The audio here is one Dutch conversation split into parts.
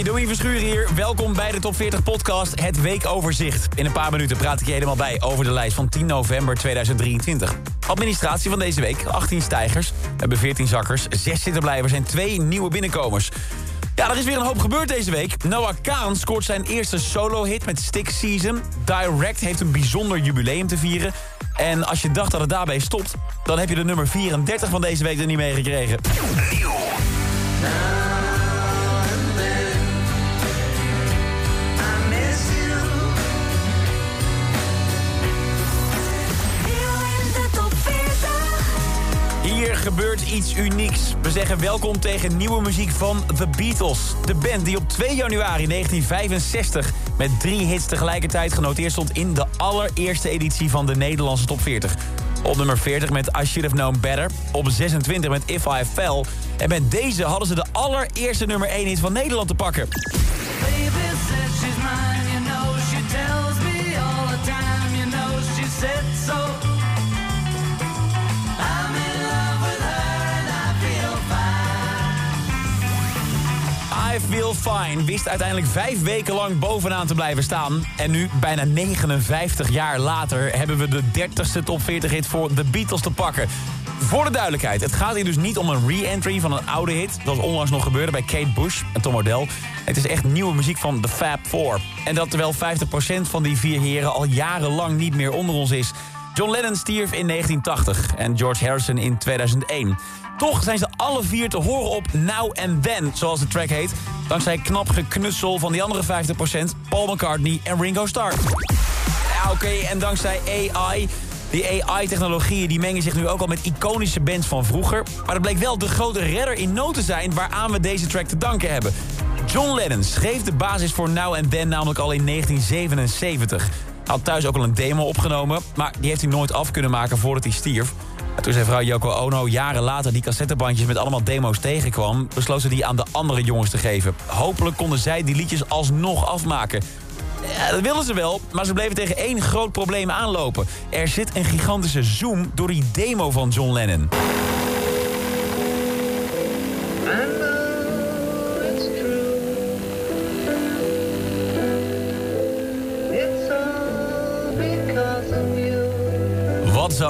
Hey, Domien Verschuren hier. Welkom bij de Top 40 podcast, het weekoverzicht. In een paar minuten praat ik je helemaal bij over de lijst van 10 november 2023. Administratie van deze week, 18 stijgers. We hebben 14 zakkers, 6 zittenblijvers en 2 nieuwe binnenkomers. Ja, er is weer een hoop gebeurd deze week. Noah Kaan scoort zijn eerste solo-hit met Stick Season. Direct heeft een bijzonder jubileum te vieren. En als je dacht dat het daarbij stopt... dan heb je de nummer 34 van deze week er niet meegekregen. Nieuw. Gebeurt iets unieks. We zeggen welkom tegen nieuwe muziek van The Beatles. De band die op 2 januari 1965 met drie hits tegelijkertijd genoteerd stond... in de allereerste editie van de Nederlandse Top 40. Op nummer 40 met I Should Have Known Better. Op 26 met If I Fell. En met deze hadden ze de allereerste nummer 1 hit van Nederland te pakken. Baby Feel Fine wist uiteindelijk vijf weken lang bovenaan te blijven staan. En nu, bijna 59 jaar later, hebben we de 30ste top 40 hit voor The Beatles te pakken. Voor de duidelijkheid, het gaat hier dus niet om een re-entry van een oude hit... zoals onlangs nog gebeurde bij Kate Bush en Tom Odell. Het is echt nieuwe muziek van The Fab Four. En dat terwijl 50% van die vier heren al jarenlang niet meer onder ons is... John Lennon stierf in 1980 en George Harrison in 2001. Toch zijn ze alle vier te horen op Now and Then, zoals de track heet. Dankzij knap geknutsel van die andere 50%, Paul McCartney en Ringo Starr. Ja, oké, en dankzij AI... Die AI-technologieën die mengen zich nu ook al met iconische bands van vroeger. Maar dat bleek wel de grote redder in nood te zijn... waaraan we deze track te danken hebben. John Lennon schreef de basis voor Now and Then namelijk al in 1977 had thuis ook al een demo opgenomen, maar die heeft hij nooit af kunnen maken voordat hij stierf. En toen zijn vrouw Yoko Ono jaren later die cassettebandjes met allemaal demo's tegenkwam... besloot ze die aan de andere jongens te geven. Hopelijk konden zij die liedjes alsnog afmaken. Ja, dat wilden ze wel, maar ze bleven tegen één groot probleem aanlopen. Er zit een gigantische zoom door die demo van John Lennon.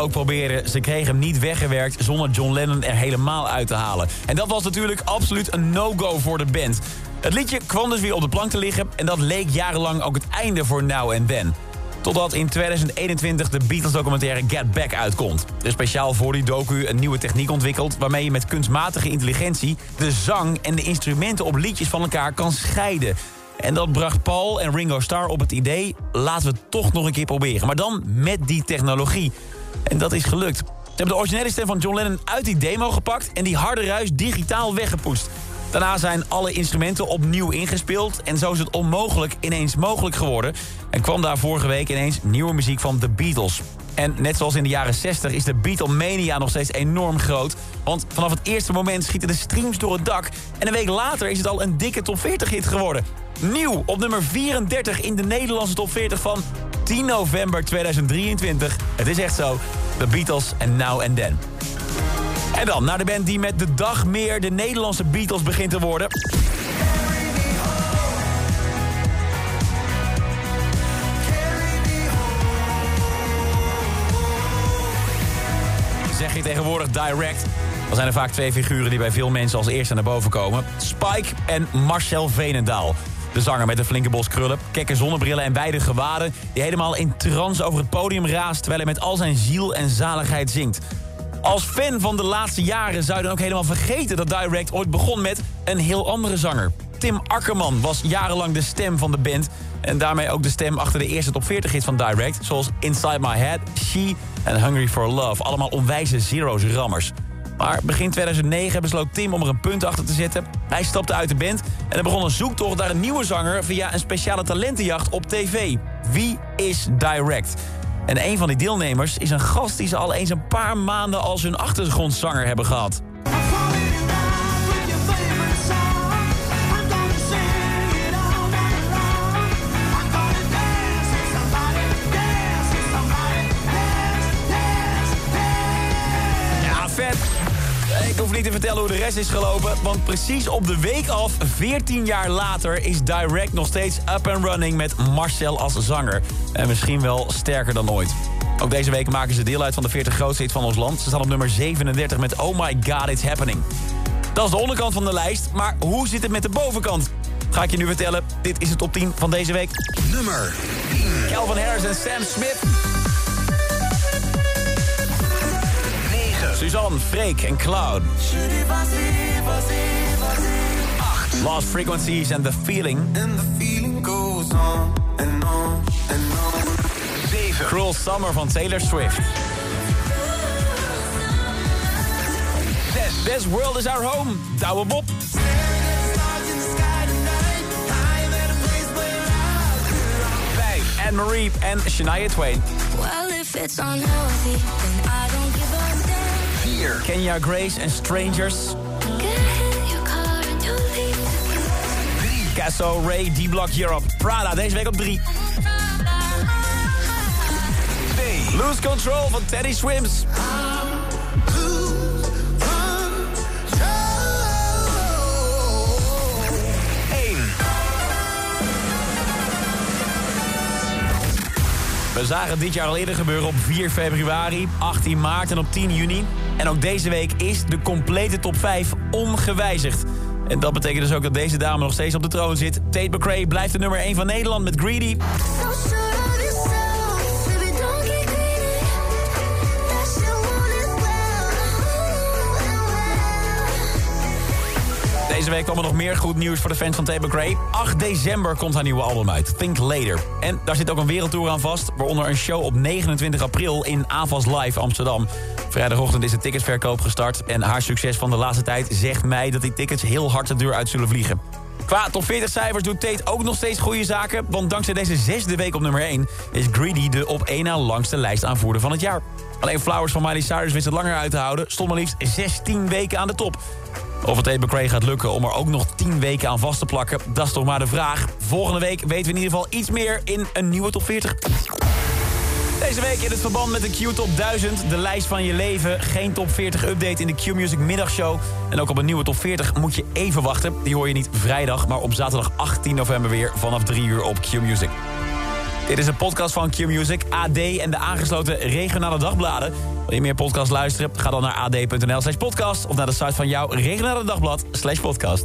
Ook proberen, ze kregen hem niet weggewerkt zonder John Lennon er helemaal uit te halen. En dat was natuurlijk absoluut een no-go voor de band. Het liedje kwam dus weer op de plank te liggen en dat leek jarenlang ook het einde voor Now and Then. Totdat in 2021 de Beatles documentaire Get Back uitkomt. Er speciaal voor die docu een nieuwe techniek ontwikkeld... waarmee je met kunstmatige intelligentie de zang en de instrumenten op liedjes van elkaar kan scheiden. En dat bracht Paul en Ringo Starr op het idee... laten we het toch nog een keer proberen. Maar dan met die technologie. En dat is gelukt. Ze hebben de originele stem van John Lennon uit die demo gepakt... en die harde ruis digitaal weggepoest. Daarna zijn alle instrumenten opnieuw ingespeeld... en zo is het onmogelijk ineens mogelijk geworden. En kwam daar vorige week ineens nieuwe muziek van The Beatles. En net zoals in de jaren 60 is de Beatlemania nog steeds enorm groot. Want vanaf het eerste moment schieten de streams door het dak. En een week later is het al een dikke top 40 hit geworden. Nieuw op nummer 34 in de Nederlandse top 40 van 10 november 2023. Het is echt zo. The Beatles en Now and Then. En dan naar de band die met de dag meer de Nederlandse Beatles begint te worden. Zeg je tegenwoordig direct, dan zijn er vaak twee figuren die bij veel mensen als eerste naar boven komen. Spike en Marcel Venendaal. De zanger met een flinke bos krullen, kekke zonnebrillen en wijde gewaden... die helemaal in trance over het podium raast... terwijl hij met al zijn ziel en zaligheid zingt. Als fan van de laatste jaren zou je dan ook helemaal vergeten... dat Direct ooit begon met een heel andere zanger. Tim Akkerman was jarenlang de stem van de band... en daarmee ook de stem achter de eerste top 40 hits van Direct... zoals Inside My Head, She en Hungry for Love. Allemaal onwijze zeros rammers. Maar begin 2009 besloot Tim om er een punt achter te zetten. Hij stapte uit de band en er begon een zoektocht naar een nieuwe zanger... via een speciale talentenjacht op tv. Wie is Direct? En een van die deelnemers is een gast die ze al eens een paar maanden als hun achtergrondzanger hebben gehad. Vertellen hoe de rest is gelopen, want precies op de week af, 14 jaar later, is Direct nog steeds up and running met Marcel als zanger. En misschien wel sterker dan ooit. Ook deze week maken ze deel uit van de 40 grootste hits van ons land. Ze staan op nummer 37 met Oh My God It's Happening. Dat is de onderkant van de lijst, maar hoe zit het met de bovenkant? Ga ik je nu vertellen. Dit is het top 10 van deze week. Nummer Calvin Harris en Sam Smith. Suzanne, Freek en Cloud. 8. Lost Frequencies and The Feeling. And the feeling goes on and on and on. 7. Cruel Summer van Taylor Swift. 6. This World Is Our Home, Douwe Bob. Stars in the sky tonight. I'm at a place where I 5. Anne-Marie en Shania Twain. Well, if it's unhealthy, then I 4. Kenya Grace en Strangers. Get in your car and you'll leave. 3. Casso, Ray, D-Block Europe. Prada, deze week op 3. 2. Lose Control van Teddy Swims. We zagen dit jaar al eerder gebeuren op 4 februari, 18 maart en op 10 juni. En ook deze week is de complete top 5 ongewijzigd. En dat betekent dus ook dat deze dame nog steeds op de troon zit. Tate McRae blijft de nummer 1 van Nederland met Greedy. Deze week kwam er nog meer goed nieuws voor de fans van Tate McRae. 8 december komt haar nieuwe album uit, Think Later. En daar zit ook een wereldtour aan vast, waaronder een show op 29 april in Avas Live Amsterdam. Vrijdagochtend is de ticketsverkoop gestart en haar succes van de laatste tijd zegt mij dat die tickets heel hard de deur uit zullen vliegen. Qua top 40 cijfers doet Tate ook nog steeds goede zaken, want dankzij deze zesde week op nummer 1 is Greedy de op één na langste lijstaanvoerder van het jaar. Alleen Flowers van Miley Cyrus wist het langer uit te houden, stond maar liefst 16 weken aan de top. Of het Tate McRae gaat lukken om er ook nog 10 weken aan vast te plakken, dat is toch maar de vraag. Volgende week weten we in ieder geval iets meer in een nieuwe top 40. Deze week in het verband met de Q-top 1000, de lijst van je leven. Geen top 40 update in de Q-Music middagshow. En ook op een nieuwe top 40 moet je even wachten. Die hoor je niet vrijdag, maar op zaterdag 18 november weer vanaf 3 uur op Q-Music. Dit is een podcast van Q-Music, AD en de aangesloten regionale dagbladen. Wil je meer podcasts luisteren? Ga dan naar ad.nl slash podcast... of naar de site van jouw regionale dagblad slash podcast.